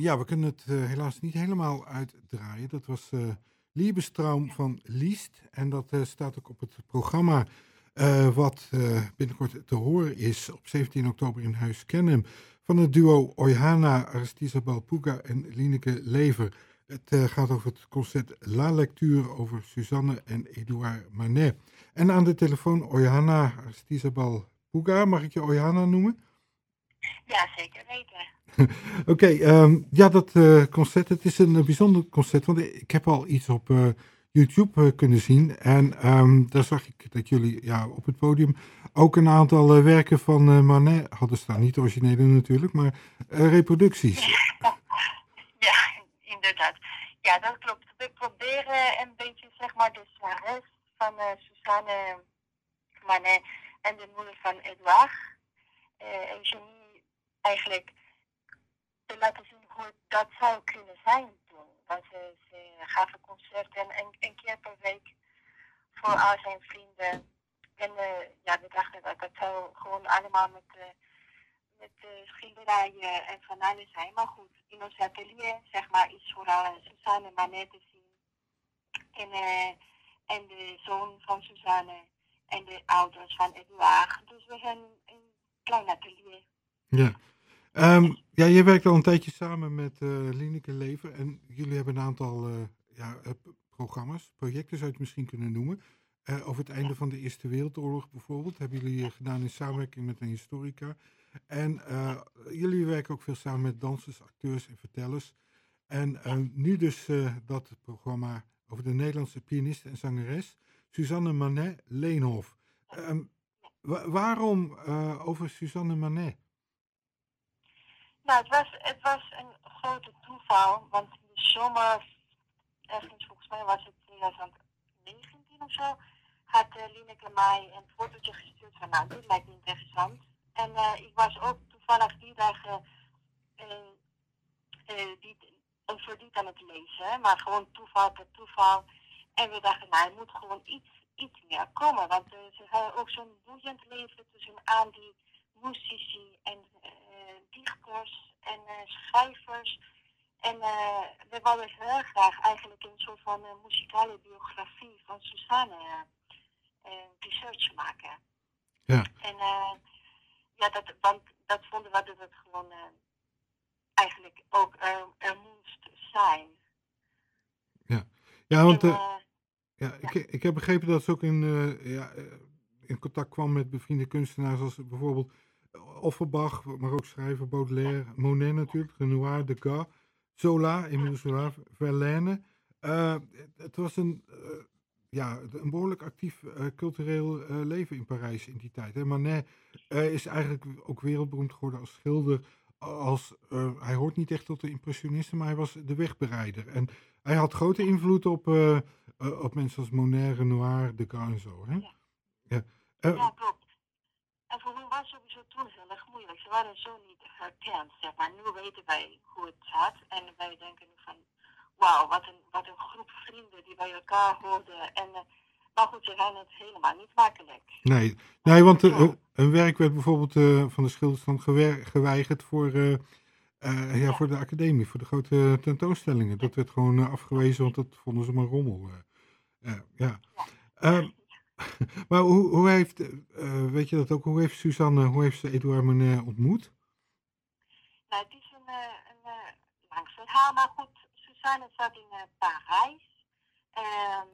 Ja, we kunnen het uh, helaas niet helemaal uitdraaien. Dat was uh, Liebestraum van Liest. En dat uh, staat ook op het programma wat binnenkort te horen is op 17 oktober in Huis Kennem. Van het duo Oyhana, Aristisabel Puga en Lineke Lever. Het gaat over het concert La Lecture over Suzanne en Edouard Manet. En aan de telefoon Oyhana, Aristisabel Puga. Mag ik je Oyhana noemen? Ja, zeker weten. Oké, okay, um, ja, dat uh, concert, het is een uh, bijzonder concert, want ik heb al iets op uh, YouTube kunnen zien. En um, daar zag ik dat jullie ja, op het podium ook een aantal werken van Manet hadden staan. Niet originele natuurlijk, maar reproducties. Ja, inderdaad. Ja, dat klopt. We proberen een beetje, zeg maar, de rest van Suzanne Manet en de moeder van Edouard, eigenlijk te laten zien hoe dat zou kunnen zijn toen. Want ze, ze gaven concerten een, een keer per week voor al zijn vrienden. En uh, ja, we dachten dat dat zou gewoon allemaal met, uh, met uh, schilderijen en van zijn. Maar goed, in ons atelier, zeg maar, is vooral Suzanne Manet te zien. En, en de zoon van Suzanne en de ouders van Edouard. Dus we hebben een klein atelier. Ja. Um, ja, je werkt al een tijdje samen met uh, Lineke Lever en jullie hebben een aantal uh, ja, uh, programma's, projecten zou je het misschien kunnen noemen. over het einde van de Eerste Wereldoorlog bijvoorbeeld, hebben jullie gedaan in samenwerking met een historica. En jullie werken ook veel samen met dansers, acteurs en vertellers. En nu dus dat programma over de Nederlandse pianist en zangeres Suzanne Manet Leenhof. Um, waarom over Suzanne Manet? Nou, het was, het was een grote toeval, want in de zomer, ergens volgens mij was het 2019 of zo, had uh, Lineke mij een fotootje gestuurd van, nou, dit lijkt me interessant. En uh, ik was ook toevallig die dagen uh, voor die aan het lezen, maar gewoon toeval per toeval. En we dachten, nou, er moet gewoon iets, iets meer komen, want ze hadden ook zo'n boeiend leven tussen aan die muzici en dichters en uh, schrijvers. En uh, we wilden heel graag eigenlijk een soort van uh, muzikale biografie van Susanne research maken. Ja. En ja, dat, want dat vonden we dat het gewoon eigenlijk ook er, er moest zijn. Ja, ja want en, ja, ik, ja. ik heb begrepen dat ze ook in, ja, in contact kwam met bevriende kunstenaars als bijvoorbeeld Offenbach, maar ook schrijver Baudelaire, Monet natuurlijk, Renoir, Degas, Zola, Emile Zola, Verlaine. Uh, het was een, uh, ja, een behoorlijk actief uh, cultureel leven in Parijs in die tijd. Hè. Manet is eigenlijk ook wereldberoemd geworden als schilder. Als, hij hoort niet echt tot de impressionisten, maar hij was de wegbereider. En hij had grote invloed op, op mensen als Monet, Renoir, Degas en zo. Hè? Ja. Ja. ja, klopt. En voor hun was sowieso toen heel erg moeilijk. Ze waren zo niet herkend, zeg maar. Nu weten wij hoe het zat. En wij denken nu van, wauw, wat een, wat een groep vrienden die bij elkaar hoorden. En, uh, maar goed, ze zijn het helemaal niet makkelijk. Nee, nee want uh, een werk werd bijvoorbeeld uh, van de schilderstand geweigerd voor, ja, ja, voor de academie, voor de grote tentoonstellingen. Dat werd gewoon afgewezen, want dat vonden ze maar rommel. ja. ja. Maar hoe, hoe heeft, uh, weet je dat ook, hoe heeft Suzanne, hoe heeft ze Edouard Monet ontmoet? Nou, het is een, uh, een uh, lang verhaal, maar goed, Suzanne zat in Parijs. Um,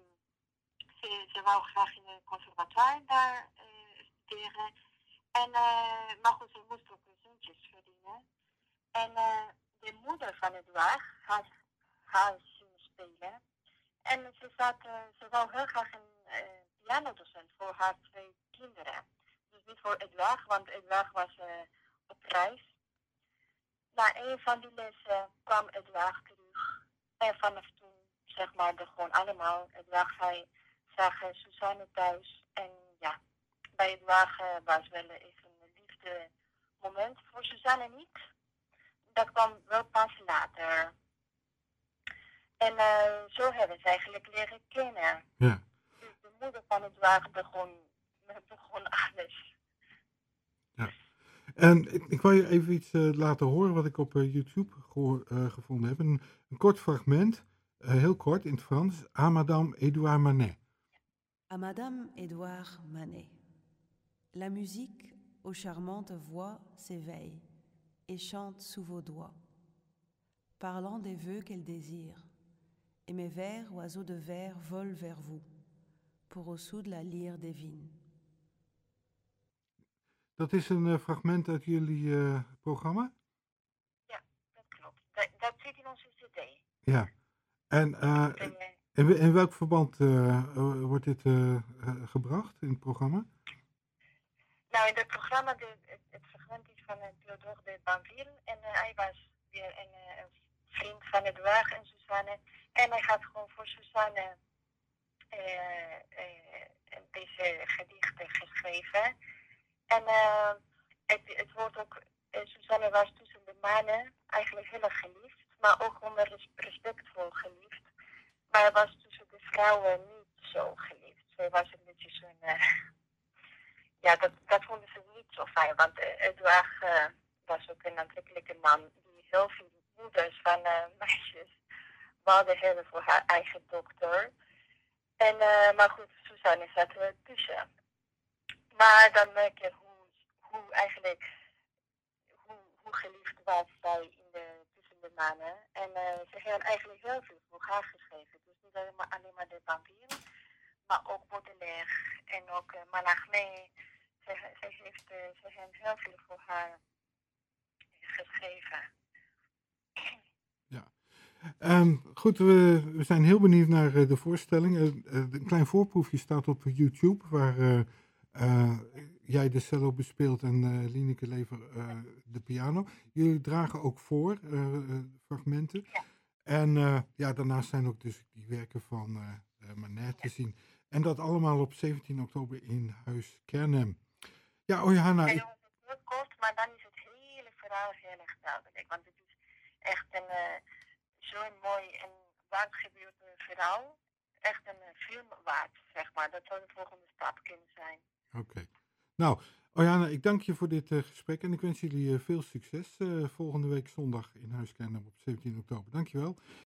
ze, ze wou graag in het conservatoire daar studeren. En, maar goed, ze moest ook zoontjes verdienen. En de moeder van Edouard had haar zien spelen. En ze, zat, ze wou heel graag een pianodocent voor haar twee kinderen. Dus niet voor Edouard, want Edouard was uh, op reis. Na een van die lessen kwam Edouard terug. En vanaf toen, zeg maar, de gewoon allemaal. Edouard hij zag uh, Suzanne thuis. En ja, bij Edouard uh, was wel even een liefde moment. Voor Suzanne niet. Dat kwam wel pas later. En zo hebben ze eigenlijk leren kennen. Ja moeder van het wagen begon, begon alles. Ja. En ik, ik wil je even iets uh, laten horen wat ik op uh, YouTube gehoor, uh, gevonden heb. Een, een kort fragment, heel kort in het Frans. À Madame Edouard Manet. À Madame Edouard Manet. La musique aux charmantes voix s'éveille et chante sous vos doigts, parlant des vœux qu'elle désire. Et mes vers, oiseaux de verre, volent vers vous, pour au sous de la lyre divine. Dat is een uh, fragment uit jullie uh, programma? Ja, dat klopt. Dat, dat, zit in onze cd. Ja. En uh, in, in, welk verband wordt dit gebracht in het programma? Nou, in het programma, de, het, het, fragment is van Theodore de Banville. En hij was weer een, een vriend van Edouard en Suzanne. En hij had gewoon voor Suzanne deze gedichten geschreven. En uh, het, het wordt ook, Suzanne was tussen de mannen eigenlijk heel erg geliefd, maar ook onder respectvol geliefd. Maar was tussen de vrouwen niet zo geliefd. Zij was een beetje zo'n, ja, dat, dat vonden ze niet zo fijn, want Edouard uh, was ook een aantrekkelijke man die heel veel moeders van meisjes wilde hebben voor haar eigen dokter. En, maar goed, Suzanne zat er tussen. Maar dan merk je hoe, eigenlijk hoe, hoe geliefd was zij in de, tussen de mannen. En uh, ze hebben eigenlijk heel veel voor haar geschreven. Dus niet alleen maar, alleen maar de vampier, maar ook Baudelaire en ook uh. Ze, ze, heeft, uh, ze hebben heel veel voor haar geschreven. Um, goed, we, we zijn heel benieuwd naar de voorstelling. een klein voorproefje staat op YouTube waar jij de cello bespeelt en Lineke Lever de piano. Jullie dragen ook voor fragmenten. Ja. En ja, daarnaast zijn ook dus die werken van Manet te zien. En dat allemaal op 17 oktober in Huis Kernem. Ja, oh Johanna. Ik... heel kort, maar dan is het hele verhaal heel erg duidelijk. Want het is echt een zo'n mooi en waard gebeurd verhaal. Echt een film waard, zeg maar. Dat zou de volgende stap kunnen zijn. Oké. Nou, Ojana, ik dank je voor dit uh, gesprek en ik wens jullie uh, veel succes volgende week zondag in Huiskernen op 17 oktober. Dankjewel.